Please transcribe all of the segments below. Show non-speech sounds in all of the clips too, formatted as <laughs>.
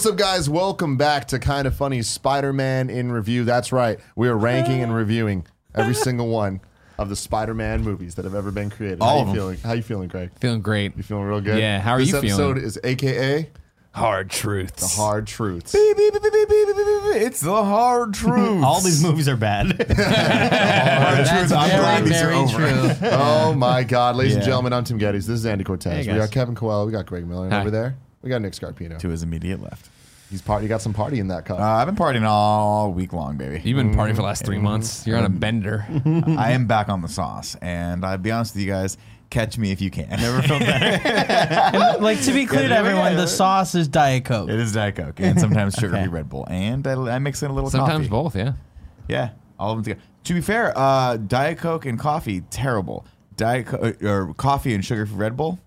What's up, guys? Welcome back to Kind of Funny Spider Man in Review. That's right. We are ranking and reviewing every <laughs> single one of the Spider Man movies that have ever been created. All How of you them. feeling? How you feeling, Craig? Feeling great. You feeling real good? Yeah, how are this you episode is AKA Hard truths. The Hard Truths. Beep, beep, beep, beep, beep, beep, beep, beep. It's the hard <laughs> truth. All these movies are bad. <laughs> That's I'm glad these are very over. true. oh my God, ladies and Yeah. gentlemen, I'm Tim Gettys. This is Andy Cortez. Hey, we guys. got Kevin Coelho. We got Greg Miller and Hi. over there. We got Nick Scarpino. to his immediate left. He's part. You got some party in that cup. Uh, I've been partying all week long, baby. You've been partying for the last three months. You're on a bender. <laughs> I am back on the sauce, and I'll be honest with you guys. Catch me if you can. Never felt better. <laughs> like to be clear to everyone, the sauce is Diet Coke. It is Diet Coke, and sometimes sugar Okay. free Red Bull, and I, I mix in a little Sometimes coffee. both, yeah. Yeah, all of them together. To be fair, uh, Diet Coke and coffee terrible. Diet Co- or coffee and sugar free Red Bull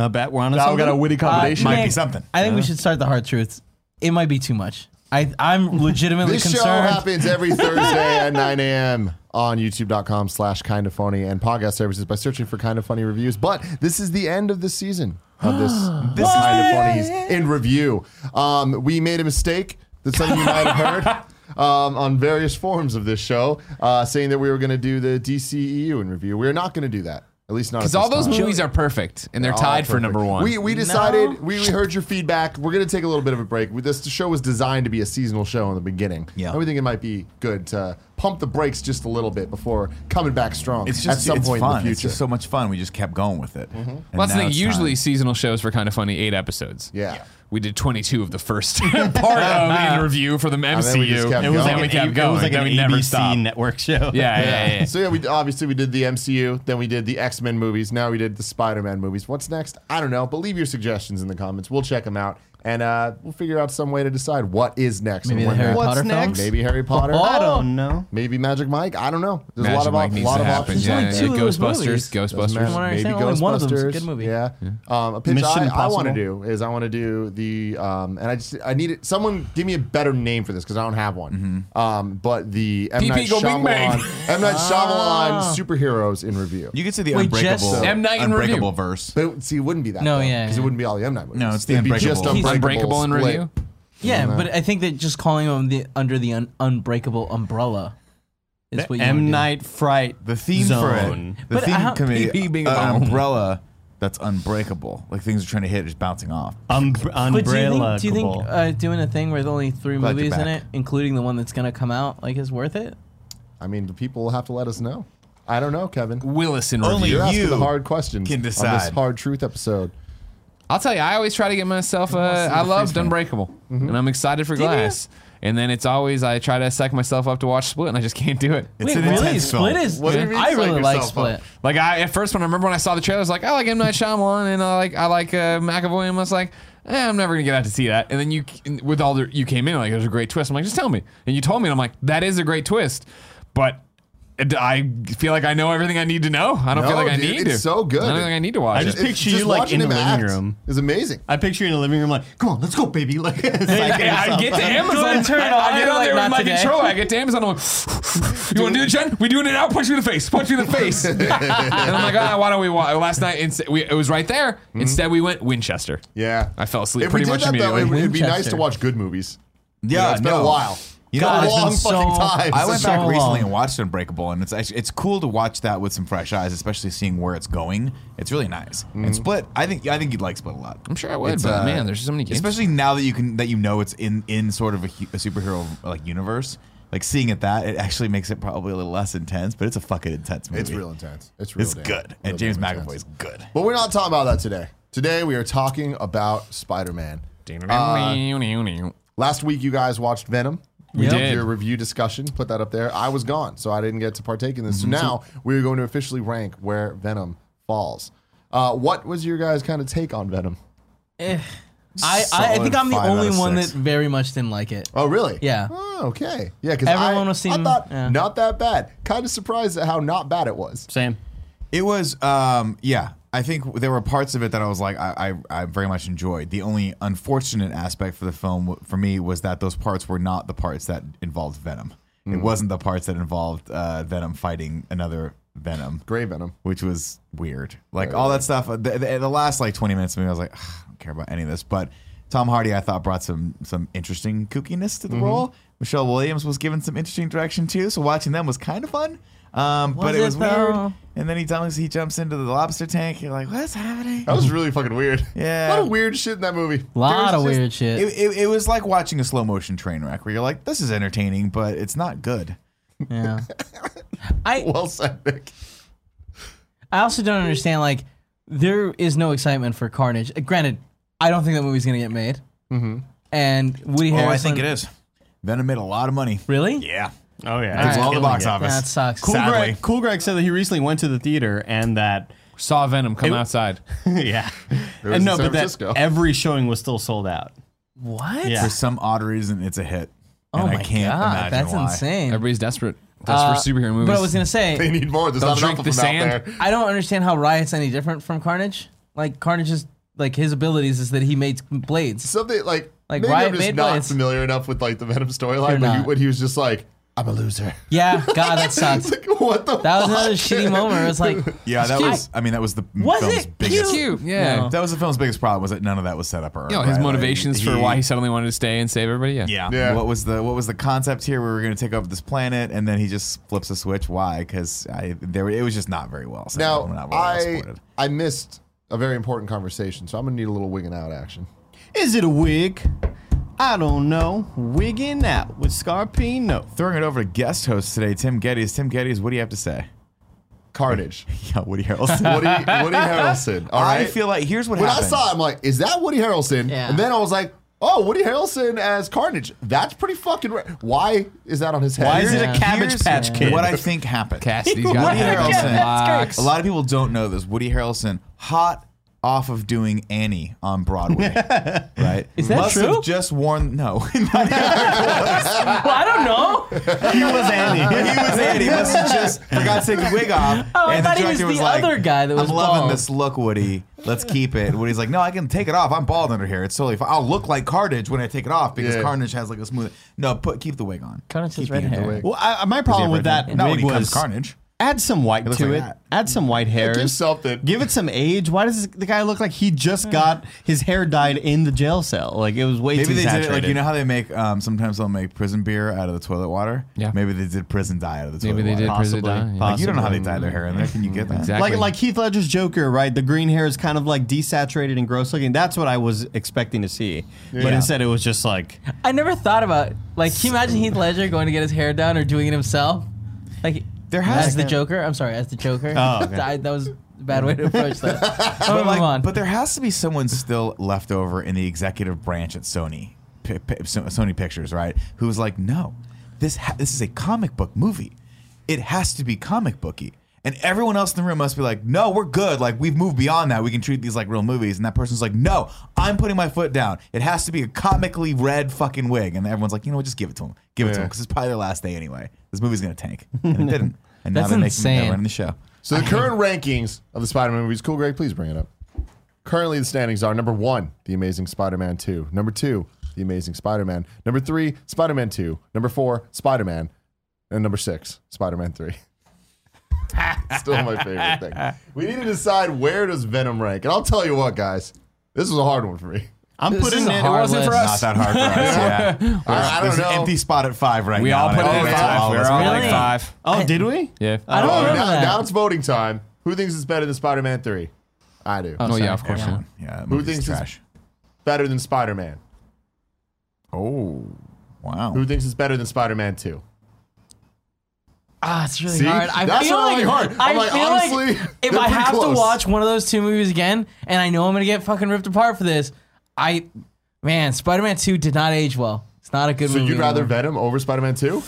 Not bad. We're on a now we got a witty combination. might be something. I think we should start the hard truths. It might be too much. I I'm legitimately This show happens every <laughs> Thursday at 9 a.m. on youtube.com slash kind of funny and podcast services by searching for kind of funny reviews. But this is the end of the season of this, <gasps> this kind of funnies in review. Um, we made a mistake that some of you might have heard. <laughs> Um, on various forms of this show, uh, saying that we were going to do the DCEU in review. We're not going to do that. At least not Because all those time. movies are perfect, and they're All tied for number one. We, we decided, we, we heard your feedback. We're going to take a little bit of a break. We- This show was designed to be a seasonal show in the beginning. Yeah. And we think it might be good to pump the brakes just a little bit before coming back strong It's just at some it's point fun. in the It's just so much fun. We just kept going with it. Mm-hmm. And well, that's the thing. Usually, time. seasonal shows for kind of funny eight episodes. yeah. We did 22 of the first <laughs> part of <laughs> in review for the MCU. then we It was like we an, kept A- it was like Then an never ABC stopped. network show. Yeah, yeah, yeah. yeah. So yeah, we obviously we did the MCU, then we did the X Men movies, now we did the Spider Man movies. What's next? I don't know. But leave your suggestions in the comments. We'll check them out, and uh, we'll figure out some way to decide what is next. Maybe and the when Harry next. Potter films. Maybe Harry Potter. I don't know. Maybe Magic Mike. I don't know. There's Magic a lot of Mike of needs lot to of happen. options. Yeah, only yeah, two of those Ghostbusters. movies. Doesn't Ghostbusters. matter. From what I Maybe understand, only one of them is a Ghostbusters. good movie. Yeah. Um, a pitch Mission I, I want to do is I want to do the um, and I just I need it. Someone give me a better name for this because I don't have one. Um, but the M PP Night go bing bang. Shyamalan M Night Shyamalan superheroes in review. You could say the Wait, unbreakable, M. Night in unbreakable verse. But it- see, it wouldn't be that. No, though, yeah, because it wouldn't be all the M Night movies. No, it's the It'd be Unbreakable. He's Unbreakable, Unbreakable in split. review. Yeah, but I think that just calling them the under the un, unbreakable umbrella is what you wanna M do. Night Fright. The theme Zone. for it, the But theme how- can be PP being an bomb. umbrella that's unbreakable. Like things are trying to hit, just bouncing off. Um, But do you umbrella. think, do you think uh, doing a thing with only three Glad you're movies in back. it, including the one that's gonna come out, like is worth it? I mean, the people will have to let us know. I don't know, Kevin. Willis in Only review. You're asking you the hard questions can on this decide. hard truth episode. I'll tell you, I always try to get myself. Uh, I loved Unbreakable, and I'm excited for Glass. And then it's always I try to psych myself up to watch Split, and I just can't do it. It's Wait, an really? intense Split film. is. What do you mean I really like yourself up? Split. Like I at first when I remember when I saw the trailer, I was like, I like M Night Shyamalan, and I like I like uh, McAvoy, and I was like, eh, I'm never gonna get out to see that. And then you with all the you came in like there's a great twist. I'm like, just tell me, and you told me, and I'm like, that is a great twist, but. It- I feel like I know everything I need to know. I don't No, feel like I dude, need it's to. so good. I don't think I need to watch I just It's picture just you like watching in the him living act room. is amazing. I picture you in the living room like, come on, let's go, baby. <laughs> Like, psyching I get to. Amazon. turn it I, on, I get on like, there with "Not my today." controller. I get to Amazon. I'm like, <laughs> you want to do it, Jen? We doing it now? Punch me in the face. Punch me in the face. <laughs> and I'm like, ah, why don't we? Wa-? Last night, inst- we, it was right there. Instead, we went Winchester. Yeah. I fell asleep If pretty we much did that, though, immediately. it, would be nice Winchester. to watch good movies. Yeah, it's been no. a while. You God, know, it's a been long so- fucking time. I went so back recently and watched Unbreakable, and it's actually it's cool to watch that with some fresh eyes, especially seeing where it's going. It's really nice. And Split, I think I think you'd like Split a lot. I'm sure I would, It's, but uh, man, there's so many games. Especially now that you can that you know it's in in sort of a, a superhero like universe. Like seeing it that it actually makes it probably a little less intense, but it's a fucking intense movie. It's real intense. It's real It's damn- good, real and James McAvoy is good. But we're not talking about that today. Today we are talking about Spider-Man. Last week you guys watched Venom. We Yep. did did. your review discussion, put that up there. I was gone, so I didn't get to partake in this. Mm-hmm. So now we're going to officially rank where Venom falls. Uh, what was your guys' kind of take on Venom? Eh. I, I, I think I'm the five out only of one six. that very much didn't like it. Oh, really? Yeah. Oh, okay. Yeah, because Everyone I, was I seem- thought yeah. not that bad. Kind of surprised at how not bad it was. Same. It was, um, yeah. I think there were parts of it that I was like, I, I, I very much enjoyed. The only unfortunate aspect for the film for me was that those parts were not the parts that involved Venom. It wasn't the parts that involved uh, Venom fighting another Venom, Gray Venom. which was weird. Like all that stuff. uh, The, the, the last like twenty minutes of me, I was like, I don't care about any of this. But Tom Hardy, I thought brought some some interesting kookiness to the role. Michelle Williams was given some interesting direction too, so watching them was kind of fun. Um, but it it was weird. And then he jumps he jumps into the lobster tank. You're like, what's happening? That was really fucking weird. <laughs> Yeah. A lot of weird shit in that movie. A lot of just- weird shit. It, it, it was like watching a slow motion train wreck where you're like, this is entertaining, but it's not good. yeah. <laughs> I Well said, Nick. I also don't understand. Like, there is no excitement for Carnage. Uh, Granted, I don't think that movie's gonna get made. Mm-hmm. And Woody Oh, I think it is. Venom made a lot of money. Really? Yeah. Oh yeah, It's Alright. all the box it. office. That sucks. Cool Sadly. Greg, cool Greg said that he recently went to the theater and that Saw Venom come It- outside. <laughs> yeah, was and no, in San but that every showing was still sold out. What? Yeah. For some odd reason, it's a hit. Oh and my I can't god, imagine that's why. insane. Everybody's desperate. Desperate Uh, superhero movies. But I was gonna say They need more. There's Don't not drink enough the of them out there. I don't understand how Riot's any different from Carnage. Like Carnage is like his abilities is that he made blades. Something like, Like, maybe Riot I'm just made not blades. familiar enough with like the Venom storyline when he, when he was just like, I'm a loser. <laughs> Yeah, God, that <laughs> sucks. Like, what the That was fuck? another shitty moment. It was like, <laughs> Yeah, that cute. was. I mean, that was the Was film's it biggest. cute. Yeah. No. That was the film's biggest problem was that none of that was set up early. You know, his right? Like, motivations for he- why he suddenly wanted to stay and save everybody. Yeah. Yeah. Yeah. What was the What was the concept here? We were going to take over this planet, and then he just flips a switch. Why? Because I there it was just not very well. set up, Now, not well I supported. I missed a very important conversation, so I'm gonna need a little wigging out action. Is it a wig? I don't know. Wigging out with Scarpino. Throwing it over to guest host today, Tim Gettys. Tim Gettys, what do you have to say? Carnage. <laughs> Yeah, Woody Harrelson. Woody, Woody Harrelson. All I feel like here's what when happened. I saw it, I'm like, is that Woody Harrelson? Yeah. And then I was like, oh, Woody Harrelson as Carnage. That's pretty fucking. Ra- Why is that on his head? Why is it a Cabbage Here's Patch Kid? What I think happened. Kasady's <laughs> got Woody. Harrelson. Relax. A lot of people don't know this. Woody Harrelson, hot off of doing Annie on Broadway, <laughs> right? Is that Must true? have just worn no. <laughs> <laughs> well, I don't know. he was Annie. he was Annie. He must have just forgot to take the wig off. Oh, I and thought he was director the like, other guy that was I'm loving bald." this look, Woody. Let's keep it. Woody's like, no, I can take it off. I'm bald under here. It's totally fine. I'll look like Carnage when I take it off because Yeah. Carnage has like a smooth. No, put keep the wig on. Carnage has Keep red the hair. wig. well, I, my problem with that Not when wig he becomes was Carnage. Add some white looks to like it. that. Add some white hairs. Give something. Give it some age. Why does the guy look like he just got his hair dyed in the jail cell? Like it was way Maybe too they did it like you know how they make um, sometimes they'll make prison beer out of the toilet water. Yeah. Maybe they did prison dye out of the Maybe toilet they did water. prison dye. yeah. Like you don't know how they Possibly. dye their hair in there. Can you get that? Exactly. Like like Heath Ledger's Joker, right? The green hair is kind of like desaturated and gross looking. That's what I was expecting to see, but instead it was just like I never thought about like. Can you imagine Heath Ledger going to get his hair done or doing it himself? Like There has as the Joker. I'm sorry, as the Joker. Oh, <laughs> okay. I- that was a bad way to approach that. <laughs> But, like, on. but there has to be someone still left over in the executive branch at Sony, P- P- Sony Pictures, right? Who's like, no, this ha- this is a comic book movie. It has to be comic booky. And everyone else in the room must be like, no, we're good. Like we've moved beyond that. We can treat these like real movies. And that person's like, no, I'm putting my foot down. It has to be a comically red fucking wig. And everyone's like, you know what? Just give it to him. Give it to Yeah. him because it's probably their last day anyway. This movie's gonna tank, and it didn't. <laughs> And now That's they're making insane. they're running the show. So the current rankings of the Spider-Man movies. Cool, Greg, please bring it up. Currently, the standings are number one, The Amazing Spider-Man Two. Number two, The Amazing Spider-Man. Number three, Spider-Man Two. Number four, Spider-Man, and number six, Spider-Man Three. <laughs> <laughs> Still my favorite thing. <laughs> We need to decide where does Venom rank, and I'll tell you what, guys, this is a hard one for me. I'm This putting is a it. hard It wasn't for list. us. Not that hard for us. Yeah. <laughs> I, I There's don't an know. empty spot at five right We now. all and put I it think in that's five. all We of were us. all Really? like five. Oh, did we? Yeah. I don't Oh, remember now, that. now it's voting time. Who thinks it's better than Spider-Man Three? I do. Oh, sorry. yeah, of course. Everyone. Yeah, that Who movie's thinks it's- trash? Better than Spider-Man? Oh, wow. Who thinks it's better than Spider-Man Two? Ah, it's really See? hard. I That's feel really like, hard. I'm I like, feel honestly, like if I have close. to watch one of those two movies again, and I know I'm gonna get fucking ripped apart for this, I, man, Spider-Man Two did not age well. It's not a good So movie. you'd rather anymore. Venom over Spider-Man Two?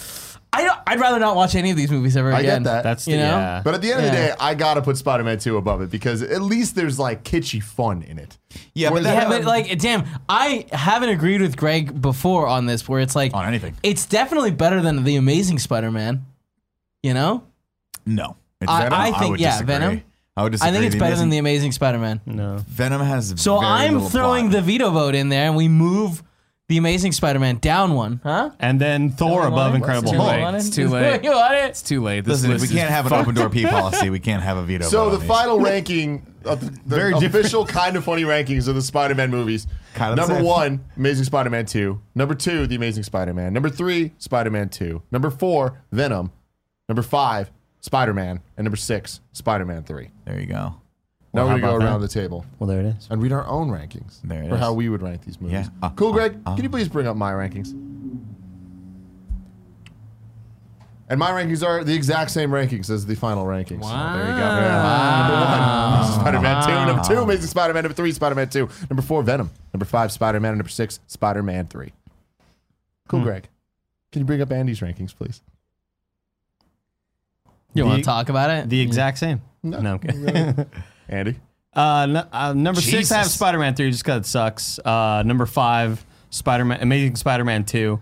I don't, I'd rather not watch any of these movies ever again. I again. get that. That's You the, know? yeah. But at the end of the day, I gotta put Spider-Man 2 above it because at least there's like kitschy fun in it. Yeah, but Whereas that- Yeah, but like, damn, I haven't agreed with Greg before on this, where it's like On anything. It's definitely better than the Amazing Spider-Man. You know, No. It's I- Venom? I think- would yeah, disagree. Venom. I would disagree. I think it's better than the Amazing- Amazing Spider-Man. no. Venom has. So very I'm little throwing plot. the veto vote in there, and we move The Amazing Spider-Man down one, huh? And then Thor above? Incredible Too Too Hulk. late. want it? It's <laughs> too late. <laughs> You want it? It's too late. This Listen, if list we is can't have an open door P <laughs> policy, we can't have a veto. So vote the these. final ranking of the, the Very different. official kind of funny rankings of the Spider-Man movies. Kind of Number same. one, Amazing Spider-Man two. Number two, The Amazing Spider-Man. Number three, Spider-Man two. Number four, Venom. Number five, Spider-Man, and number six, Spider-Man three. There you go. Now Well, we're how gonna go about around that? the table Well, there it is. and read our own rankings There it for is. how we would rank these movies. Yeah. Uh, cool, uh, Greg. uh. Can you please bring up my rankings? And my rankings are the exact same rankings as the final rankings. Wow. There you go. Yeah. Number one, Spider-Man 2. Number two, Amazing Spider-Man. Number three, Spider-Man 2. Number four, Venom. Number five, Spider-Man. Number six, Spider-Man 3. Cool, Hmm. Greg. Can you bring up Andy's rankings, please? You want to talk about it? The exact same. No, I'm. <laughs> Andy? Uh, no, uh, number six, I have Jesus. Spider Man 3 just because it sucks. Uh, number five, Spider Man, Amazing Spider Man 2.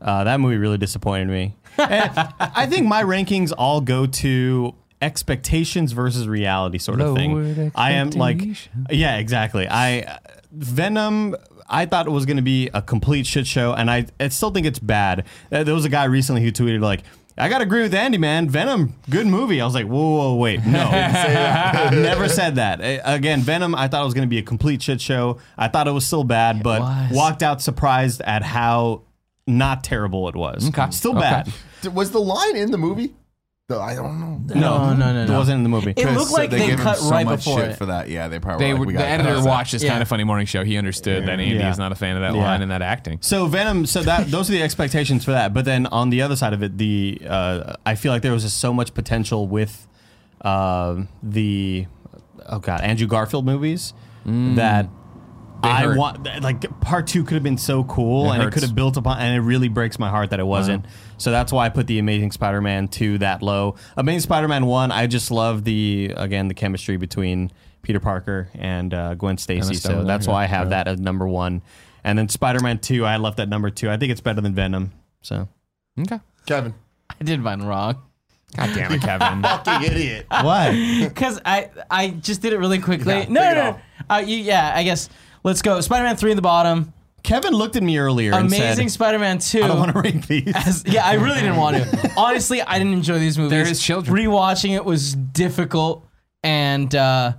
Uh, that movie really disappointed me. <laughs> And I think my rankings all go to expectations versus reality sort of thing. Lowered I am like, expectations. yeah, exactly. I Venom. I thought it was going to be a complete shit show, and I, I still think it's bad. Uh, There was a guy recently who tweeted like, "I got to agree with Andy, man. Venom, good movie." I was like, "Whoa, whoa, wait, no." <laughs> Never said that. Uh, Again, Venom, I thought it was going to be a complete shit show. I thought it was still bad, but was. walked out surprised at how not terrible it was. Okay. Still Okay. bad. D- Was the line in the movie? The, I don't know. no, no, no, no. It no. wasn't in the movie. It looked like they gave cut so right much before shit it. for that. Yeah, they probably They were like, we the gotta editor watched this Yeah. kind of funny morning show. He understood that Andy Yeah. is not a fan of that Yeah. line and that acting. So Venom, so that those are the expectations for that. But then on the other side of it, the uh, I feel like there was just so much potential with uh, the oh god Andrew Garfield movies that I want like part two could have been so cool It and it hurts. could have built upon and it really breaks my heart that it wasn't. So that's why I put the Amazing Spider-Man two that low. Amazing Spider-Man one, I just love the again the chemistry between Peter Parker and uh, Gwen Stacy. Stone So that's yeah. why I have that as number one. And then Spider-Man two, I left at number two. I think it's better than Venom. So Okay. Kevin. I did mine wrong. God damn it, Kevin. <laughs> Fucking idiot. what? <laughs> Because I I just did it really quickly. Yeah, no, no, no. Uh, you, yeah, I guess let's go. Spider-Man three in the bottom. Kevin looked at me earlier and Amazing said, Spider-Man two. "I don't want to rank these." As- yeah, I really didn't want to. <laughs> Honestly, I didn't enjoy these movies. They're children. Rewatching it was difficult, and uh,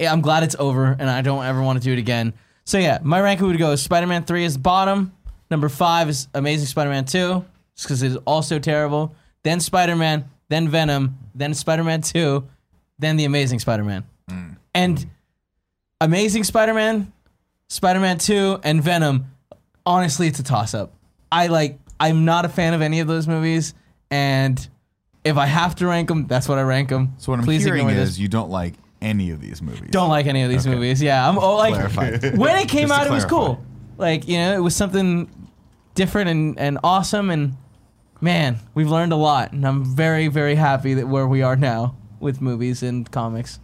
I'm glad it's over, and I don't ever want to do it again. So yeah, my ranking would go: Spider-Man three is the bottom. Number five is Amazing Spider-Man two, just because it's also terrible. Then Spider-Man, then Venom, then Spider-Man two, then the Amazing Spider-Man, and Amazing Spider-Man, Spider-Man 2, and Venom, honestly, it's a toss-up. I like I'm not a fan of any of those movies, and if I have to rank them, that's what I rank them. So what I'm Please hearing is this. you don't like any of these movies. Don't like any of these Okay. movies. Yeah, I'm oh, like Clarified. <laughs> when it came out, it was cool. Like you know, it was something different and and awesome, and man, we've learned a lot, and I'm very very happy that where we are now with movies and comics.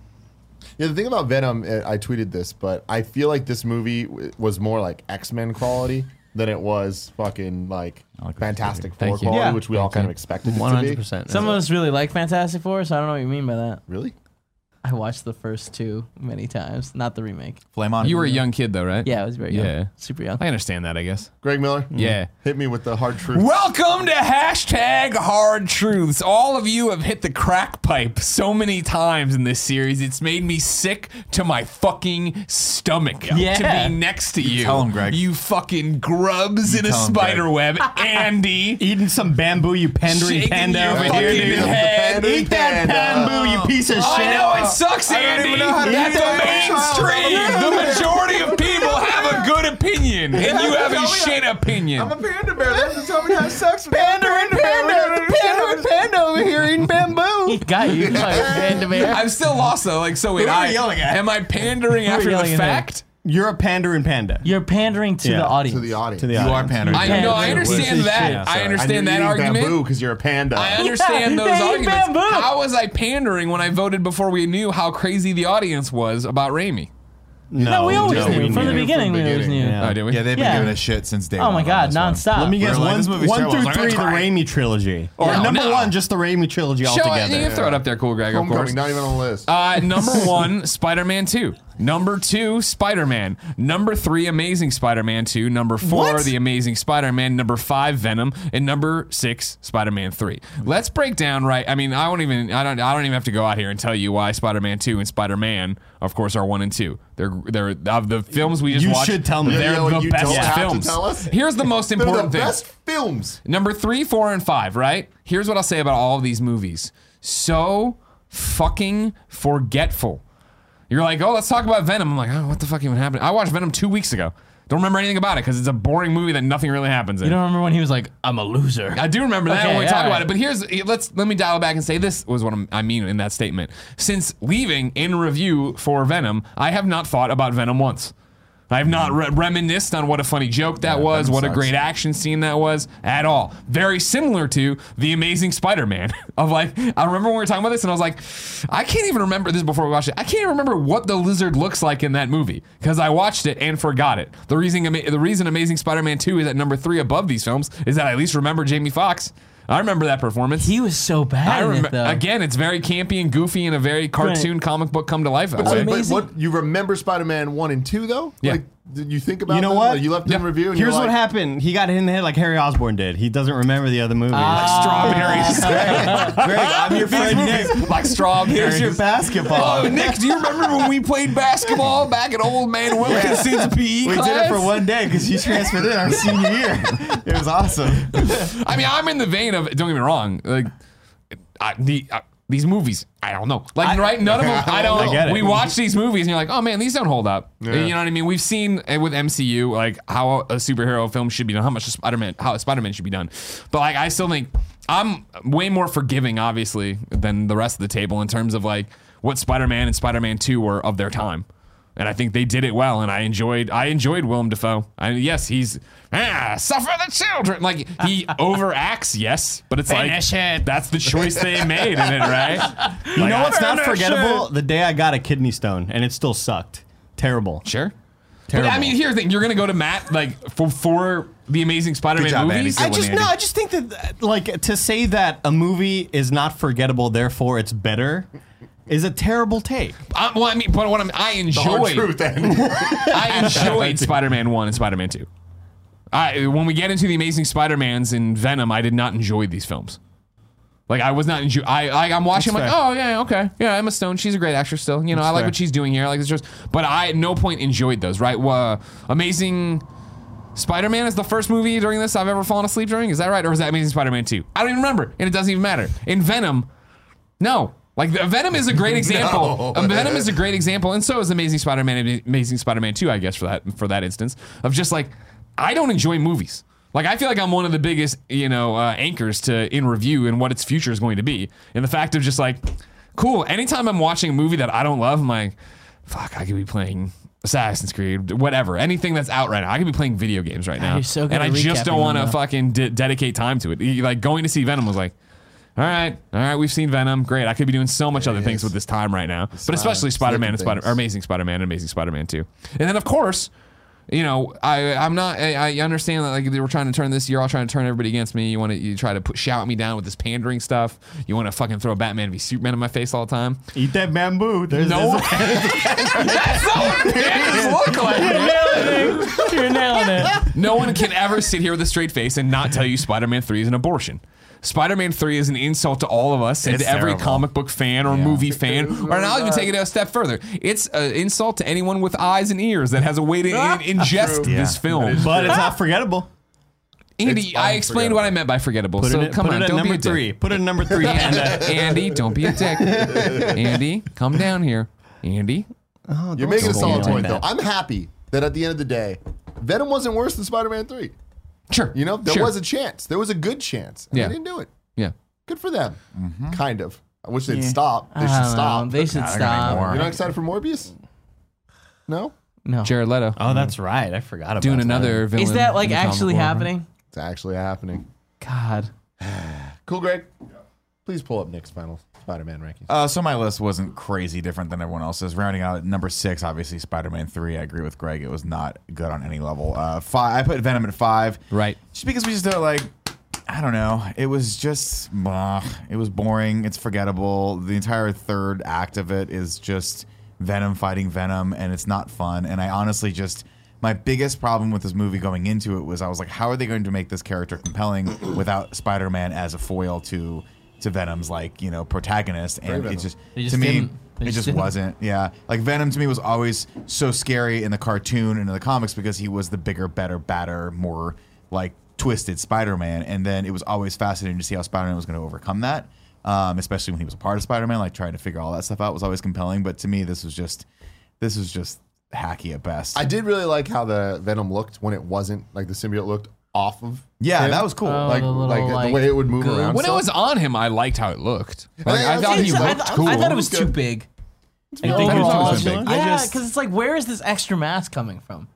Yeah, the thing about Venom, uh, I tweeted this, but I feel like this movie was more like X Men quality than it was fucking like like what Fantastic Thank Four you. quality, Yeah. which we all kind you. of expected it One to hundred be. percent. Some of us really like Fantastic Four, so I don't know what you mean by that. Really? I watched the first two many times, not the remake. Flame on. You were a young kid, though, right? Yeah, I was very young. Yeah. Super young. I understand that, I guess. Greg Miller? Yeah. Mm-hmm. Hit me with the hard truth. Welcome to hashtag hard truths. All of you have hit the crack pipe so many times in this series. It's made me sick to my fucking stomach Yeah. to be next to you. tell 'em, Greg. You fucking grubs in a tell 'em, Greg. spider web. <laughs> Andy. Eating some bamboo, you pandering Shaking panda your over fucking here, dude. head. Eat that bamboo, you piece of shit. I know it sucks, Andy. even know how to the mainstream, the majority of people have a good opinion, and you have a shit opinion. I'm a panda bear. That's tell me how it sucks. Pandering panda, panda and panda over here eating bamboo. He got you. Like, Panda Bear. I'm still lost though. Like, so wait, Who are I you yelling at? am I pandering after the yelling at fact? You're a pandering panda. You're pandering to Yeah. the audience. To the audience. To the You are audience. pandering. I Yeah, know. I understand that. Yeah, I sorry. understand that and you're eating argument. bamboo because you're a panda. I understand Yeah, those they eat arguments. bamboo. How was I pandering when I voted before we knew how crazy the audience was about Raimi? no, we always no, knew. we From the knew. beginning, we always beginning. knew. Yeah. Oh, did we? Yeah, they've been Yeah. giving us shit since day Oh one. my on God, this one. nonstop. Let me We guess. were like, One, movie's one terrible. Through was like, three, the that's great. Raimi trilogy, or No, number no. one, just the Raimi trilogy Show it. altogether. You can throw it up there, cool, Greg. Of Homecoming, course. not even on the list. Uh, number <laughs> one, Spider-Man Two. Number two, Spider Man. Number three, Amazing Spider Man 2. Number four, What? The Amazing Spider Man. Number five, Venom. And number six, Spider Man 3. Let's break down right. I mean, I won't even I don't I don't even have to go out here and tell you why Spider Man 2 and Spider Man, of course, are one and two. They're they're of the films we just You watched. should tell me. They're the you best don't have to films. tell us. Here's the <laughs> most They're important the thing. best films. Number three, four, and five, right? Here's what I'll say about all of these movies. So fucking forgetful. You're like, oh, let's talk about Venom. I'm like, oh, what the fuck even happened? I watched Venom two weeks ago. Don't remember anything about it because it's a boring movie that nothing really happens in. You don't remember when he was like, "I'm a loser." I do remember that Okay, when we talk all about right. it. But here's let's let me dial it back and say this was what I'm, I mean in that statement. Since leaving in review for Venom, I have not thought about Venom once. I have not re- reminisced on what a funny joke that was, Venom what a great action scene that was at all. Very similar to the Amazing Spider-Man. <laughs> of like, I remember when we were talking about this, and I was like, I can't even remember this before we watched it. I can't even remember what the lizard looks like in that movie because I watched it and forgot it. The reason, the reason Amazing Spider-Man Two is at number three above these films is that I at least remember Jamie Foxx. I remember that performance. He was so bad I in remember it, though. again. It's very campy and goofy and a very cartoon comic book come to life. that But, way. but what you remember Spider-Man one and two though? Yeah. Like, did you think about? You know them? what? Like, you left them in Yeah. review. And Here's you're what like, happened. He got hit in the head like Harry Osborn did. He doesn't remember the other movies. strawberries, <laughs> Greg, I'm your friend Nick. like strawberries. Here's your basketball. Oh, Nick, do you remember when we played basketball back at Old Man Wilkinson's PE We class? did it for one day because you transferred in our senior year. It was awesome. <laughs> I mean, I'm in the vein of. Don't get me wrong. Like I, the. Uh, these movies, I don't know. Like, right? None of <laughs> them. I don't. I get it. We watch these movies, and you're like, oh man, these don't hold up. You know what I mean? We've seen uh, with MCU like how a superhero film should be done, how much Spider-Man, how Spider-Man should be done. But like, I still think I'm way more forgiving, obviously, than the rest of the table in terms of like what Spider-Man and Spider-Man Two were of their time. And I think they did it well, and I enjoyed. I enjoyed Willem Dafoe. I, yes, he's ah, suffer the children. Like he <laughs> overacts, yes, but it's Finish like it. that's the choice they <laughs> made in it, right? you know what's not Finish forgettable? The day I got a kidney stone and it still sucked. Terrible. Sure. Terrible. But I mean, here's the thing: you're gonna go to Matt like for for the Amazing Spider-Man job, movies. Good I just Andy. no. I just think that like to say that a movie is not forgettable, therefore it's better, is a terrible take. I, well, I mean, but what I'm, I The <laughs> <laughs> hard enjoyed, truth, then. I enjoyed Spider-Man one and Spider-Man two. I when we get into the Amazing Spider-Mans and Venom, I did not enjoy these films. Like I was not enjoy. I, I I'm watching. I'm like, oh yeah, okay, yeah. Emma Stone, she's a great actress still. You know, I like fair. what she's doing here. I like this, just, but I at no point enjoyed those. Right? Uh, Amazing Spider-Man is the first movie during this I've ever fallen asleep during. Is that right, or is that Amazing Spider-Man two? I don't even remember, and it doesn't even matter. In Venom, no. Like the- Venom is a great <laughs> example. No. <laughs> Um, Venom is a great example, and so is Amazing Spider-Man. Amazing Spider-Man Two, I guess for that for that instance of just like I don't enjoy movies. Like I feel like I'm one of the biggest you know uh, anchors to in review and what its future is going to be, and the fact of just like cool. Anytime I'm watching a movie that I don't love, I'm like, fuck, I could be playing. Assassin's Creed, whatever, anything that's out right now. I could be playing video games right now, you're so good and I just don't want to fucking de- dedicate time to it. Like going to see Venom was like, all right, all right, we've seen Venom. Great. I could be doing so much other things with this time right now. But especially Spider-Man and Spider or Amazing Spider-Man and Amazing Spider-Man 2. And then of course, you know, I I'm not I, I understand that like they were trying to turn this you're all trying to turn everybody against me. You want to you try to put shout me down with this pandering stuff. You want to fucking throw Batman v Superman in my face all the time. Eat that bamboo. There's, No. <laughs> That's not what pandas look like. You're nailing it. No one can ever sit here with a straight face and not tell you Spider-Man 3 is an abortion. Spider-Man 3 is an insult to all of us and It's to every terrible. comic book fan or movie fan. Or and I'll even take it a step further. It's an insult to anyone with eyes and ears that has a way to in- <laughs> ingest True. this Yeah. film. but it's not forgettable. Andy, I explained what I meant by forgettable. Put so it, at- come put on, it at don't be number a dick. three. Put it at number three. <laughs> and, uh, Andy, don't be a dick. <laughs> Andy, come down here. Andy, You're making a go solid point, though. I'm happy that at the end of the day, Venom wasn't worse than Spider-Man Three. Sure. You know, there sure. was a chance. There was a good chance. And Yeah. They didn't do it. yeah. Good for them. Mm-hmm. Kind of. I wish they'd Yeah. stop. They should don't know. stop. They should Nah, they're gonna make stop. You're not excited for Morbius? No? No. Jared Leto oh, that's right. I forgot about doing that. another villain. Is that like in the comic actually world. happening? It's actually happening. God. <sighs> Cool, Greg. Please pull up Nick's final Spider-Man rankings. Uh, so my list wasn't crazy different than everyone else's. Rounding out at number six, obviously Spider-Man three. I agree with Greg; it was not good on any level. Uh, five, I put Venom at five, Right. just because we just don't like. I don't know. It was just, blah. it was boring. It's forgettable. The entire third act of it is just Venom fighting Venom, and it's not fun. And I honestly just my biggest problem with this movie going into it was I was like, how are they going to make this character compelling without Spider-Man as a foil to to Venom's like you know protagonist? And Venom. it just, just to me it just just didn't. wasn't. Yeah, like Venom to me was always so scary in the cartoon and in the comics because he was the bigger, better, badder, more like twisted Spider-Man, and then it was always fascinating to see how Spider-Man was going to overcome that. Um, especially when he was a part of Spider-Man, like trying to figure all that stuff out was always compelling. But to me, this was just this was just hacky at best. I did really like how the Venom looked when it wasn't like the symbiote looked off of. yeah, him. that was cool. Oh, like the little, like, like, the way it would move goo. around. When it was on him, I liked how it looked. Like, Yeah, I thought he looked I, cool. I thought it was Good. too big. You think it was too just- big? Yeah, because it's like, where is this extra mass coming from?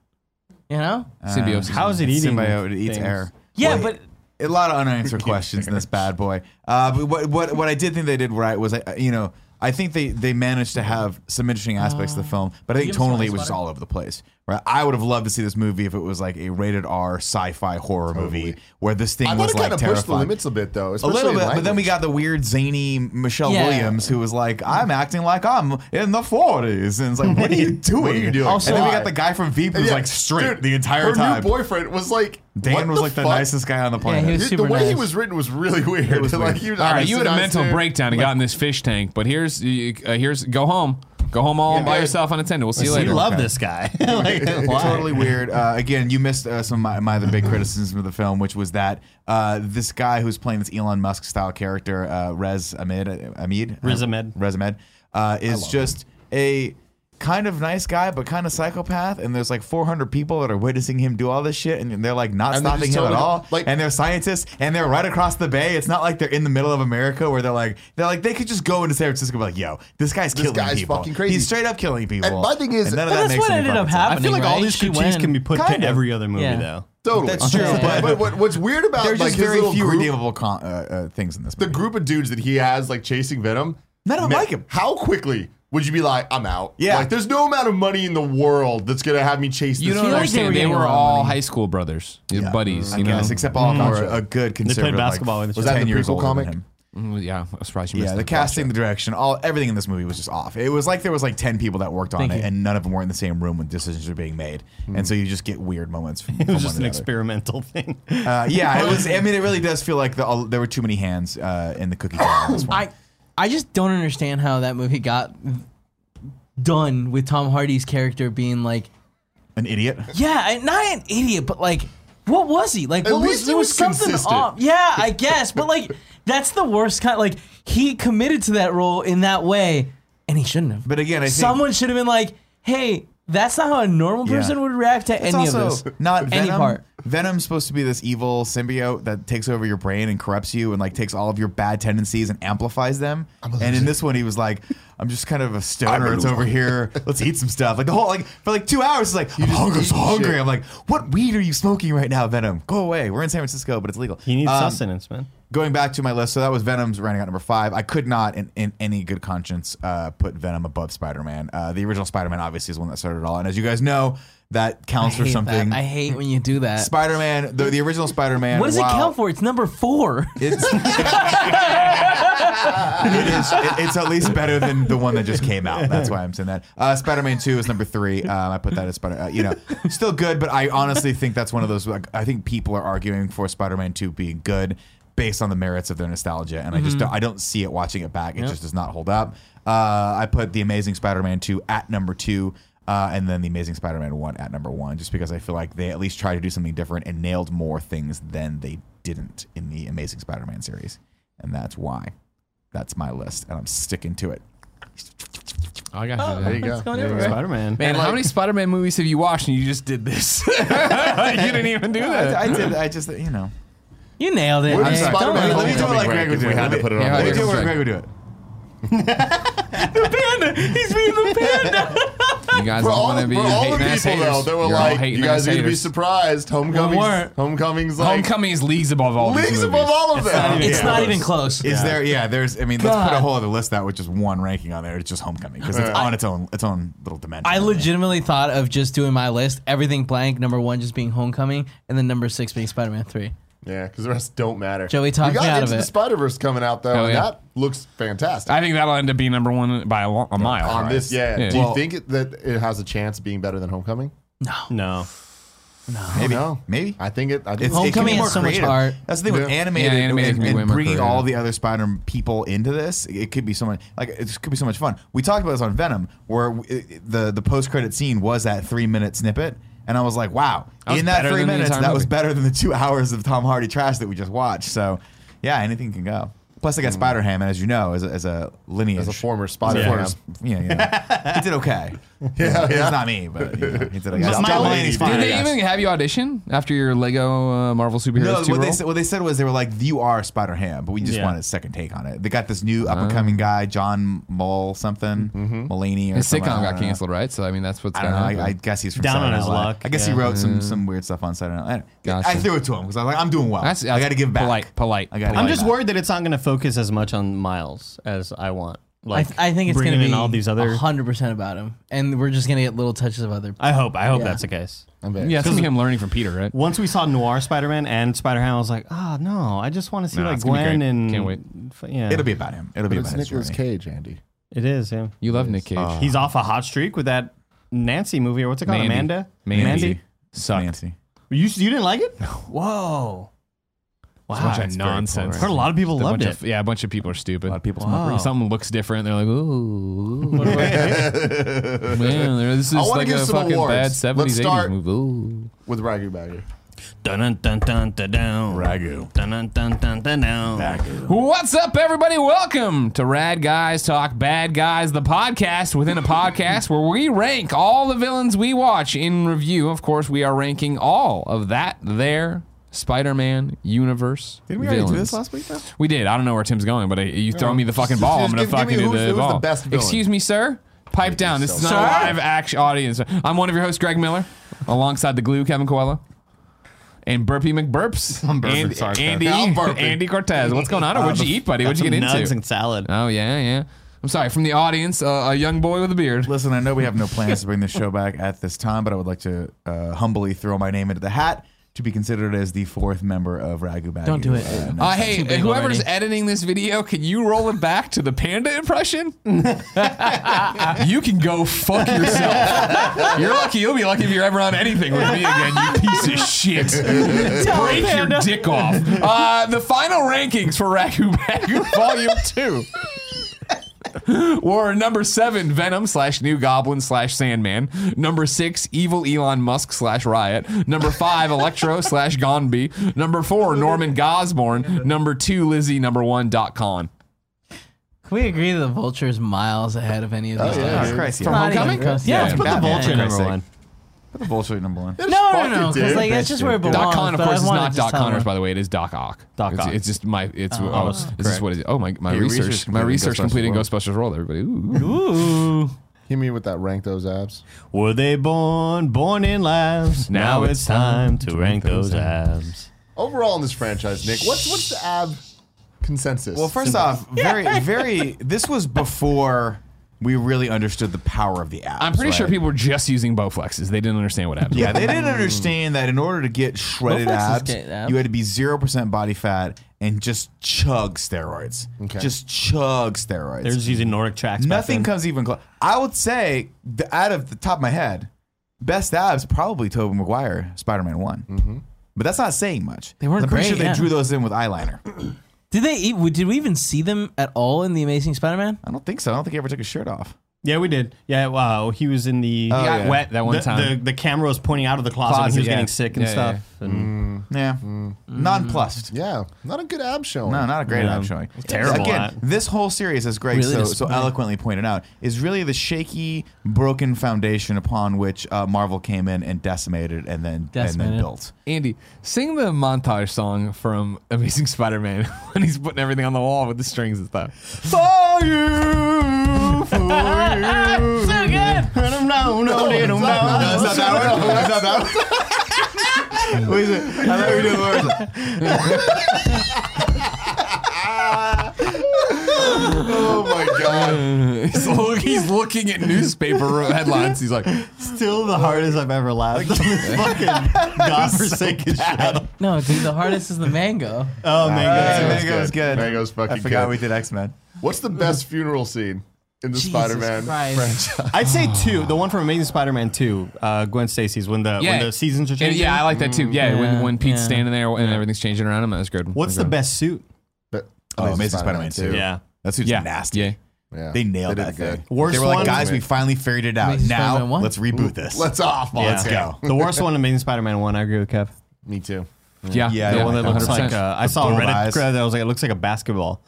You know? Symbiosis. How is it eating? symbiote? It eats things? air. Yeah, Well, but a lot of unanswered <laughs> questions in this bad boy. Uh, but what, what what I did think they did right was, uh, you know, I think they they managed to have some interesting aspects of the uh, film, but I think you have a tonally it was just all over the place. Right? I would have loved to see this movie if it was like a rated R sci-fi horror movie where this thing I thought was it kind like of pushed the terrifying. limits a bit though. A little bit, but then we got the weird zany Michelle Yeah. Williams who was like, "I'm acting like I'm in the 40s," and it's like, "What are you doing? <laughs> What are you doing? And then we got the guy from Veep who's Yeah, like straight dude, the entire her time. new boyfriend was like Dan what was the like the fuck? nicest guy on the planet. he was The super way he nice. was written was really <laughs> weird. was <laughs> like, weird. he was All right, you had a mental there. breakdown and got in this fish tank, but here's uh, here's go home, go home all by Yeah. yourself unattended. We'll see you You later. love Okay. this guy. <laughs> like, why? totally weird. Uh, again, you missed uh, some of my, my other big criticism of the film, which was that uh, this guy who's playing this Elon Musk style character, uh, Rez Ahmed, Ahmed, Riz Ahmed. Rez Ahmed, uh, is just a kind of nice guy, but kind of psychopath. And there's like 400 people that are witnessing him do all this shit, and they're like not And they're stopping just him at totally- all. like- and they're scientists, and they're right across the bay. It's not like they're in the middle of America where they're like they're like they could just go into San Francisco and be like, "Yo, this guy's This killing guy's people. fucking crazy." He's straight up killing people." And my thing is- And none of But that that's makes what any ended up fucking sense. I feel like happening, all right? these She critiques went- can be put Kind to of. every other movie, Yeah. though. Totally, That's true, but- but what, what's weird about There's like just his very little few group, redeemable con- uh, uh, things in this. the movie. group of dudes that he has like chasing Venom. None of them man, like him. How quickly would you be like, I'm out? Yeah. like there's no amount of money in the world that's gonna have me chase this. You don't feel like they understand. were They were a lot of all money. high school brothers, Yeah. buddies. I You know, guess, except all of them are a good conservative. basketball like, with each Was that the years prequel comic? Mm, yeah, I was surprised you Yeah, missed the that. casting, the direction, all everything in this movie was just off. It was like there was like ten people that worked on Thank it, you. and none of them were in the same room when decisions were being made, and so you just get weird moments. From, <laughs> It from was one just an another. experimental thing. Uh, yeah, it was. I mean, it really <laughs> does feel like the, all, there were too many hands uh, in the cookie jar on this <coughs> one. I I just don't understand how that movie got done with Tom Hardy's character being like, An idiot. yeah, not an idiot, but like, what was he? Like, At what was there was, was something consistent. off. Yeah, I <laughs> guess, but like, that's the worst kind. Like, he committed to that role in that way, and he shouldn't have. But again, I think someone should have been like, hey. That's not how a normal Yeah. person would react to It's any of also this. not any Venom. part. Venom's supposed to be this evil symbiote that takes over your brain and corrupts you and like takes all of your bad tendencies and amplifies them. And in this one, he was like, "I'm just kind of a stoner. I'm It's over here. Let's eat some stuff." Like the whole like for like two hours, it's like I'm hungry, so hungry. I'm like, "What weed are you smoking right now, Venom? Go away. We're in San Francisco, but it's legal." He needs Um, sustenance, man. Going back to my list, so that was Venom's running out number five. I could not, in, in any good conscience, uh, put Venom above Spider Man. Uh, the original Spider Man obviously is the one that started it all, and as you guys know, that counts for something. that. I hate when you do that. Spider Man, the, the original Spider Man. what does it count for? It's number four. It's <laughs> it is. it- it's at least better than the one that just came out. That's why I'm saying that. Uh, Spider Man Two is number three. Um, I put that as Spider. Uh, you know, still good, but I honestly think that's one of those. Like, I think people are arguing for Spider Man Two being good based on the merits of their nostalgia, and I just don't, I don't see it watching it back. It just does not hold up. Uh, I put the Amazing Spider Man Two at number two. Uh, and then the Amazing Spider-Man one at number one, just because I feel like they at least tried to do something different and nailed more things than they didn't in the Amazing Spider-Man series, and that's why. That's my list, and I'm sticking to it. I got you. There you go. Going There you everywhere. go. Spider Man. Man, how many Spider-Man movies have you watched and you just did this? <laughs> you didn't even do I, that. I did. I <laughs> just, you know. You nailed it. Where man. does Don't Spider-Man. Let me do it like Greg would if do we it. had to put it on Let me do it guess where so. Greg would do it. The panda. He's being the panda. You guys For all all, want to be for all the hating ass people though, haters. they were You're all like, hating "You guys ass are gonna be haters. surprised." Homecoming's, weren't. Homecoming's like Homecoming is leagues above all these leagues movies. above all of them. It's Yeah. not even close. Is there? Yeah, there's. I mean, let's put a God. whole other list out with just one ranking on there. It's just Homecoming because it's on its own, its own little dimension. I legitimately thought of just doing my list, everything blank, number one just being Homecoming, and then number six being Spider-Man Three. Yeah, because the rest don't matter. Joey talked we got me out Into of the it. Spider Verse coming out though, Oh, and yeah. that looks fantastic. I think that'll end up being number one by a, lo- a mile. On right? this, yeah. Yeah. Do you Well- think it, that it has a chance of being better than Homecoming? No. Maybe. No. Maybe. I think it. I think It's, it it can be Homecoming more has so much creative. heart. That's the thing with Yeah. animated, Yeah, animated and, be and way more bringing creative. all the other Spider people into this. It could be so much like it could be so much fun. We talked about this on Venom, where it, the the post credit scene was that three minute snippet, and I was like, wow, That in that three minutes, that was better than the <laughs> two hours of Tom Hardy trash that we just watched. So, yeah, anything can go. Plus, I got mm. Spider Ham, and as you know, as a, as a lineage, As a former Spider-Ham. former- yeah, yeah, <laughs> he did okay. <laughs> Yeah, It's yeah. not me, but you know, he <laughs> did okay. My John lady's Mulaney's fine. fine. Did they yes. even have you audition after your Lego uh, Marvel superheroes No, two what they, role? said, what they said was they were like, "You are Spider Ham," but we just Yeah. wanted a second take on it. They got this new up and coming guy, John Mull something, Mulaney or His something. sitcom I got don't know. canceled, right? So I mean, that's what's I don't gonna know. happen. I, I guess he's from Down on Saturday his Live. luck, I guess he yeah. wrote some some weird stuff on Saturday Night. I, Gotcha. I threw it to him because I was like, "I'm doing well. That's- I that's got to give back." polite, polite, I gotta I'm give just back. worried that it's not going to focus as much on Miles as I want. I, th- I think it's going bringing to be in all these other. hundred percent about him, and we're just going to get little touches of other. I hope. I hope Yeah. that's the case. I'm very yeah, it's gonna be him learning from Peter, right? Once we saw Noir Spider-Man and Spider-Man, I was like, oh no, I just want to see Nah, like it's gonna be Gwen great. and Can't wait. f- Yeah, It'll be about him. It'll But be it's about his Nicolas journey. Cage, Andy. It is. Yeah, You love Nick Cage. he's off a hot streak with that Nancy movie or what's it called? Mandy. Amanda. Mandy. Mandy. Sucked. Nancy. You you didn't like it? No. Whoa. Wow. It's a bunch of nonsense. Heard a lot of people A loved bunch it. of- yeah, a bunch of people are stupid. A lot of people Wow. smoke. Something looks different. They're like, ooh, what do I- <laughs> man, this is wanna like give a some fucking awards. bad Let's 70s, 80s start- movie. Ooh. With Ragu Bagger. Dun dun dun dun dun dun. Ragu. Dun dun dun dun dun dun. What's up, everybody? Welcome to Rad Guys Talk Bad Guys, the podcast within a podcast where we rank all the villains we watch in review. Of course, we are ranking all of that there Spider-Man universe. Didn't we already do this last week though? We did. I don't know where Tim's going, but uh, you throw me the fucking ball. I'm gonna give- give fucking me do who's- the who's the ball. best villain? Excuse me, sir. Pipe down. This is not Sir? a live action audience. I'm one of your hosts, Greg Miller, alongside the glue, Kevin Coelho. And Burpee McBurps. <laughs> I'm burping, Andy, sorry, Andy, I'm burping. Andy Cortez. What's going on? What'd you eat, buddy? What'd you get Nugs into? and salad. Oh, yeah, yeah. I'm sorry. From the audience, uh, a young boy with a beard. Listen, I know we have no plans to bring this <laughs> show back at this time, but I would like to uh, humbly throw my name into the hat to be considered as the fourth member of Ragu Bagu. Don't do it. Uh, next Uh, hey, big whoever's already. editing this video, can you roll it back to the panda impression? <laughs> you can go fuck yourself. You're lucky. You'll be lucky if you're ever on anything with me again, you piece of shit. <laughs> Break your dick off. Uh, the final rankings for Ragu Bagu Volume 2 <laughs> were number seven, Venom slash New Goblin slash Sandman. Number six, Evil Elon Musk slash Riot. Number five, Electro <laughs> slash Gonby. Number four, Norman Gosborn. Number two, Lizzie. Number one, Dot Con. Can we agree that the Vulture is miles ahead of any of these? Oh, yeah, guys? Christ, From yeah. Not even Homecoming? close. Yeah, Yeah, let's Put the Batman, vulture for number Christ's one. Put the vulture at number one. No, no, no, it, because like that's just where it belongs. Dot Con, of course, is not to Dot just tell Connors, by the way. It is Doc Ock. Doc Ock. it's just my. It's Oh, oh, correct. this is what it is. Oh my my Your research. research my research Ghostbusters completing Ghostbusters World. Everybody. Ooh. Ooh. Hit me with that rank those abs. Were they born, born in labs? Now, it's time to rank those abs. Overall in this franchise, Nick, what's what's the ab consensus? Well, first off, very, very. This was before we really understood the power of the abs. I'm pretty sure people were just using Bowflexes. They didn't understand what abs. Yeah, they didn't understand that in order to get shredded Bowflex abs, abs. you had to be zero percent body fat and just chug steroids. Okay. Just chug steroids. They're just using Nordic tracks. Nothing comes even close. I would say, the, out of the top of my head, best abs probably Tobey Maguire, Spider-Man One. Mm-hmm. But that's not saying much. They weren't I'm pretty great, sure they yeah. drew those in with eyeliner. <clears throat> Did they? Did we even see them at all in the Amazing Spider-Man? I don't think so. I don't think he ever took his shirt off. Yeah, we did. Yeah, wow. He was in the. He got yeah. wet that one the, time. The, the camera was pointing out of the closet, when Closet, he was yeah. getting sick and Yeah, stuff. yeah, And mm. Yeah, mm. Mm. nonplussed. yeah, not a good ab showing. No, not a great Yeah. ab showing. Terrible Again, at- this whole series, as Greg Really so, so disappointing. eloquently pointed out, is really the shaky, broken foundation upon which uh, Marvel came in and decimated and then and then built. Andy, sing the montage song from Amazing Spider-Man <laughs> when he's putting everything on the wall with the strings and stuff. For you, for you. So good. No, no, no, no, no, That's not that one. That's not that one. What is it? I thought we were doing the words. Oh my god. he's, look, he's looking at newspaper headlines. He's like, Still the hardest I've ever laughed on this <laughs> fucking godforsaken show. No, dude, the hardest is the mango. Oh, Hey, man. Mango's Mango's good. good. Mango's fucking I forgot good. we did X Men. What's the best funeral scene in the Jesus Spider-Man Christ. franchise? I'd say two. The one from Amazing Spider-Man 2, uh, Gwen Stacy's, when the, yeah, when the seasons are And changing. Yeah, I like that too. Yeah, when, Yeah, when Pete's yeah. standing there and everything's changing around him, that's good. What's the best suit? But- Oh, Amazing Spider-Man 2. Yeah. That's who's Yeah, nasty. Yeah. Yeah, They nailed did that it good. thing. Worst they were like, one? guys, we finally figured it out. Amazing now Spider-Man one? let's reboot this. Let's off. Yeah. Let's go. The worst one, Amazing Spider-Man 1, I agree with Kev. Me too. Yeah, Yeah, The yeah, one that looks like, uh, I saw a bull Reddit eyes. thread that was like, it looks like a basketball.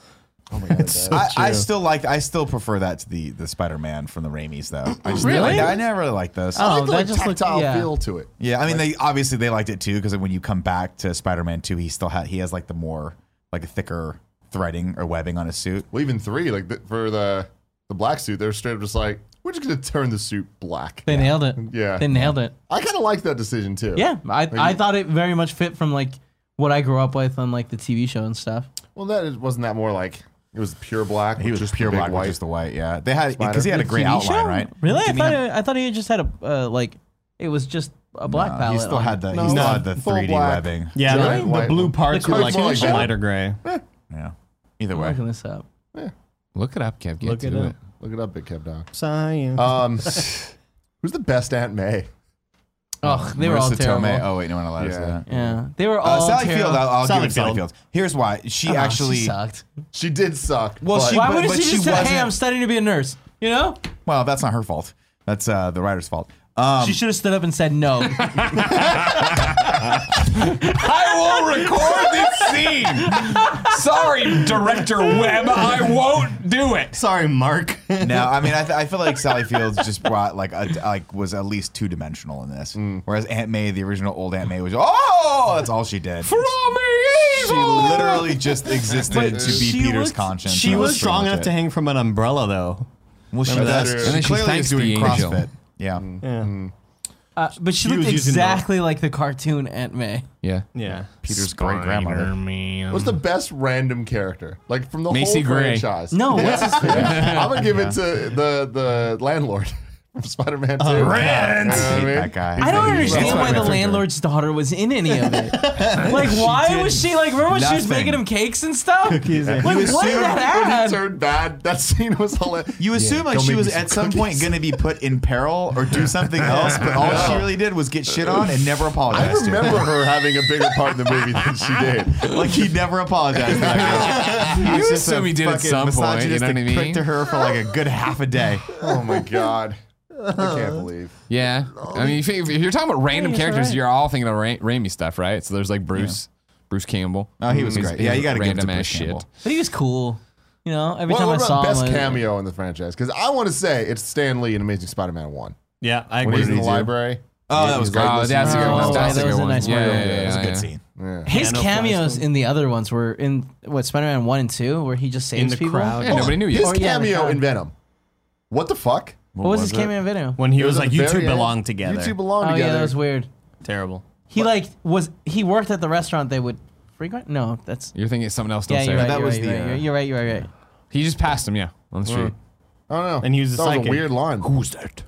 Oh my god, it does. I, I still like. I still prefer that to the the Spider-Man from the Raimis, though. I just Really? I, I never really liked those. Oh, I like oh, the that like, just looked- tactile yeah. feel to it. Yeah, I mean, they obviously they liked it too because when you come back to Spider-Man Two, he still had he has like the more like a thicker threading or webbing on his suit. Well, even three, like the, for the the black suit, they're straight up just like, we're just gonna turn the suit black. They nailed it. Yeah. They nailed it. I kind of like that decision too. Yeah, I, I thought it very much fit from like what I grew up with on like the TV show and stuff. Well, that is, wasn't that more like it was pure black. He was just pure black, white. with just the white. Yeah, they had because he had a The gray TV outline, show? right? Really? I Didn't he thought have- I thought he just had a uh, like it was just a black No, palette. He still on- had the No, he still no, had the 3D webbing. Yeah, Really? the, the blue one. parts The are like, cartoon a lighter gray. Yeah. Either I'm way, looking this up. Look it up, Kev. Look it it. up. Look it up, Big Kev Dog. Science. Um, <laughs> who's the best Aunt May? Oh, they were all Marissa terrible. Tomei. Oh wait, no one allowed us Yeah. that. Yeah, they were Uh, all Sally terrible. Field, I'll, I'll Sally give it Sally Field. Field. Here's why. She Oh, actually, she sucked. She did suck. Well, but- she- Why wouldn't but she she just say, "Hey, wasn't- I'm studying to be a nurse"? You know, well, that's not her fault. That's uh, the writer's fault. Um, she should have stood up and said no. <laughs> <laughs> <laughs> I will record this scene. Sorry, Director Webb, I won't do it. Sorry, Marc. no, I mean, I, th- I feel like Sally Fields just brought like a, like was at least two dimensional in this, Mm. whereas Aunt May, the original old Aunt May, was oh, that's all she did. From She evil. literally just existed But to be she Peter's looked- conscience. She That was pretty strong much enough it. to hang from an umbrella, though. Well, she Remember does. that? She And then she clearly thanks is doing the angel. CrossFit. Yeah. Yeah. Uh, but she, She looked was using the- exactly like the cartoon Aunt May. Yeah. Yeah. Peter's great grandmother. What's the best random character? Like from the Macy whole Gray. franchise. No, what's his <laughs> face? I'm gonna give it to the the landlord from Spider-Man 2. Rent. You know what I Hate mean? that guy. I don't understand why the Spider-Man. landlord's daughter was in any of it. <laughs> Like, why was she like? Remember when she was nothing. making him cakes and stuff? Cookies. Like, You what did assume that When he add? turned bad, that scene was hilarious. You assume like don't she make was me some at some point going to be put in peril or do something <laughs> else, but all she really did was get shit on and never apologize. I apologized. remember her having a bigger part in the movie than she did. to. <laughs> Like he never apologized to that girl. He was You just a assume he did at fucking some point, you know what I mean? prick to her for like a good half a day. Oh my god. I can't uh-huh. believe. Yeah. I mean, if, you- if you're talking about random Yeah, characters, right. you're all thinking of Ra- Raimi stuff, right? So there's like Bruce, Bruce Campbell. Oh, he was He's- great. Yeah, he's you got to give it to random Bruce ass Campbell. shit. But he was cool. You know, every What, time what I about saw best him, I- cameo in the franchise? Because I want to say it's Stan Lee in Amazing Spider-Man 1. Yeah, I When agree. he's in the did library. Oh, that was great. Oh, that's a good Oh, one. stuff. That's a that was good a one. nice Yeah, one. yeah, It yeah, was a yeah. good scene. Yeah. His Yeah, no cameos in the other ones were in what Spider-Man one and two, where he just saves In the people. crowd. Yeah, nobody knew you. His Or, yeah, the cameo crowd. in Venom. What the fuck? What was, was his it? cameo video? When he was, It like, at you two very end. belong together. You two belong together. Oh together. yeah, that was weird. Terrible. He like was he worked at the restaurant they would frequent? No, that's You're thinking something else. yeah. Don't say You're right. that was right, the, you're right, uh, You're right. You're right. You're right. He just passed him, yeah, on the street. I don't know. And he was the that was a weird line. Who's that?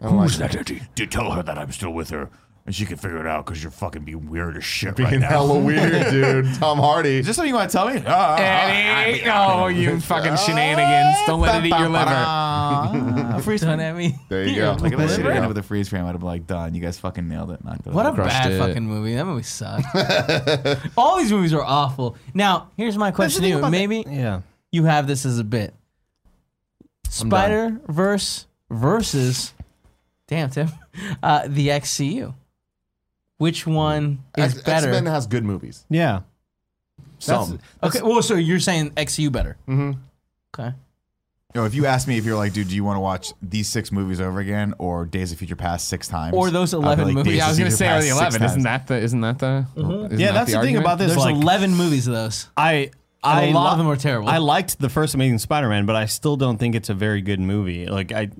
I don't like Who's that? To tell her that I'm still with her, and she can figure it out because you're fucking being weird as shit Being right now. hella weird, <laughs> dude. Tom Hardy. Is this something you want to tell me? Uh, Eddie, oh, you <laughs> fucking shenanigans! Don't let it eat your liver. liver. <laughs> freeze Don't frame. at me. There you go. Look at that shit. There you ended with a freeze frame. I'd have been like, done. You guys fucking nailed it. Knocked it What a out. Crushed bad it. fucking movie. That movie sucked. All these movies are awful. Now, here's my question to you. Maybe Yeah. you have this as a bit. Spider Verse versus, damn Tim, uh, the XCU. Which one is X- better? X-Men has good movies. Yeah. Some. okay, well, so you're saying XCU better? Mm-hmm. Okay. Yo, if you ask me if you're like, dude, do you want to watch these six movies over again or Days of Future Past six times? Or those 11 like, movies. Days Yeah, I was gonna Future say, are the six eleven? Isn't times. that the? Isn't that the? isn't Yeah, that that's the, thing argument? about this. There's like, 11 movies of those. I, And I a lot li- of them are terrible. I liked the first Amazing Spider-Man, but I still don't think it's a very good movie. Like I,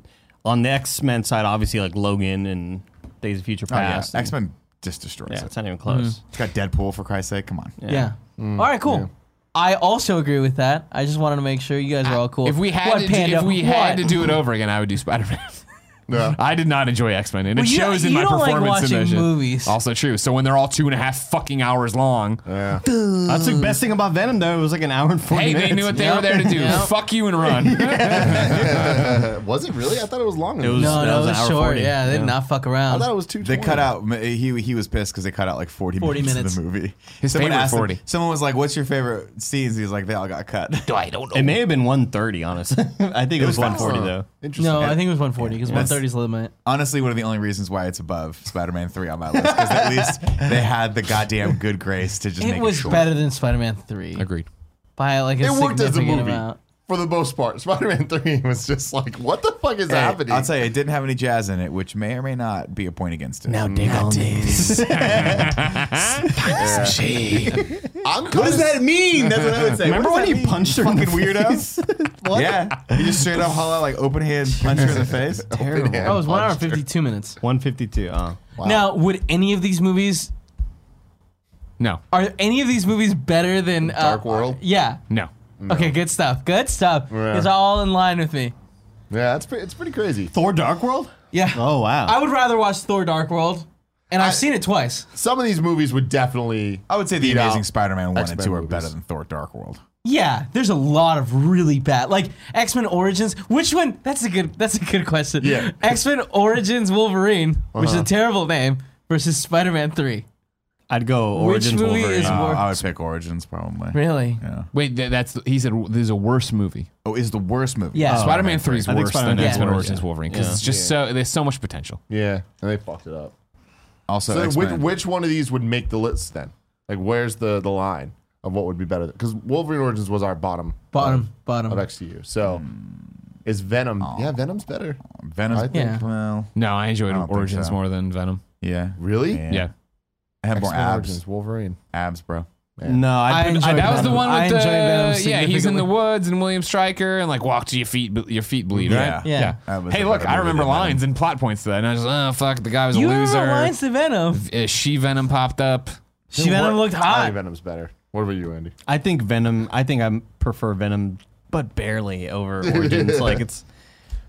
on the X-Men side, obviously like Logan and Days of Future Oh, yeah. Past. X Men just destroys Yeah, it. it's not even close. Mm-hmm. It's got Deadpool for Christ's sake. Come on. yeah. Mm. All right, cool. I also agree with that. I just wanted to make sure you guys are all cool. If we had What, to, do- Panda? if we had What? to do it over again, I would do Spider Man. <laughs> Yeah. I did not enjoy X Men, and Well, it you- shows in you my don't like performance in watching those shit. movies. Also true. So when they're all two and a half fucking hours long, Yeah. That's the best thing about Venom, though. It was like an hour and 40 hey, minutes. they knew what they were there to do. Yep. <laughs> Fuck you and run. <laughs> was it really? I thought it was longer. It was- no, that no, was it an was hour short. 40. Yeah, they did Yeah. not fuck around. I around. thought it was two. They cut out. He he was pissed because they cut out like forty, 40 minutes, minutes. of the movie. His <laughs> someone favorite asked him- 40. someone was like, "What's your favorite scenes?" He was like, "They all got cut." I don't know. It may have been 130, honestly. I think it, was, 140, though. Interesting. no, I think it was 140 because That's- 130 is the limit. Honestly, one of the only reasons why it's above Spider-Man Three on my list because at least they had the goddamn good grace to just make It it was short. better than Spider-Man 3 Agreed. by like a it worked as a significant movie amount. for the most part. Spider-Man Three was just like, what the fuck is Hey, happening? I'll tell you, it didn't have any jazz in it, which may or may not be a point against it. Now dig on this. <laughs> I'm What does that mean? That's what I would say. Remember when he mean, punched her you in the fucking weirdo? face? <laughs> Yeah, he just straight up holla like open hand punch her in the face. <laughs> Terrible. Oh, it was 1 hour and 52 minutes. 152. Oh. Now, would any of these movies No. are any of these movies better than uh, Dark World? Yeah. No. Okay, good stuff. Good stuff. Yeah. It's all in line with me. Yeah, it's pretty, it's pretty crazy. Thor Dark World? Yeah. Oh, wow. I would rather watch Thor: Dark World, and I've seen it twice. Some of these movies would definitely. I would say the Amazing Spider-Man one and X-Men two are better than Thor: Dark World. Yeah, there's a lot of really bad, like X Men Origins. Which one? That's a good. That's a good question. Yeah. <laughs> X Men Origins Wolverine, which is a Uh-huh. terrible name, versus Spider Man Three. I'd go Which Origins movie Wolverine. is Uh, I would pick Origins probably. Really? Yeah. Wait, th- that's he said this is a worse movie. Oh, is the worst movie? Yeah. Spider Man Three is I think worse Spider-Man than X Men worse, Origins yeah. Wolverine because Yeah. it's just so there's so much potential. Yeah, and they fucked it up. Also, So which, X-Men. which one of these would make the list then? Like, where's the the line of what would be better? Because Wolverine Origins was our bottom Bottom, bottom. of XCU. So is Venom? Yeah, Venom's better. Venom. I think- Yeah. Well, No, I enjoyed I Origins so. more than Venom. yeah. Really? Yeah. Yeah. I had more X-Men abs. Origins, Wolverine. Abs, bro. No, I I'd put, enjoy I'd That was the Venom. one I with the enjoy Venom yeah. He's in the woods and William Stryker and like walk to your feet, your feet bleed, Yeah. right? Yeah. That was Hey, a look, better I movie remember than Venom. lines and plot points to that, and I was like, oh fuck, the guy was You a loser. remember lines to Venom? Uh, she Venom popped up. She Venom looked I think hot. Venom's better. What about you, Andy? I think Venom, I think I prefer Venom, but barely over <laughs> Origins. like, it's.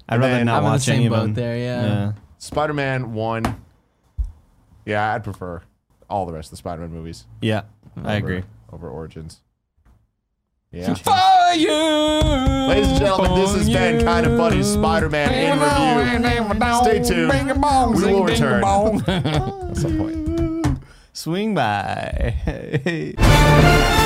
I'd rather then- not I'm in the watch same any of boat them. there, yeah. Spider-Man one. Yeah, I'd prefer all the rest of the Spider-Man movies. Yeah, I agree. over Origins. <laughs> Yeah. For you, Ladies and gentlemen, this has been Kinda Funny Spider-Man in review. Stay tuned. We will return <laughs> at some point. Swing by. <laughs>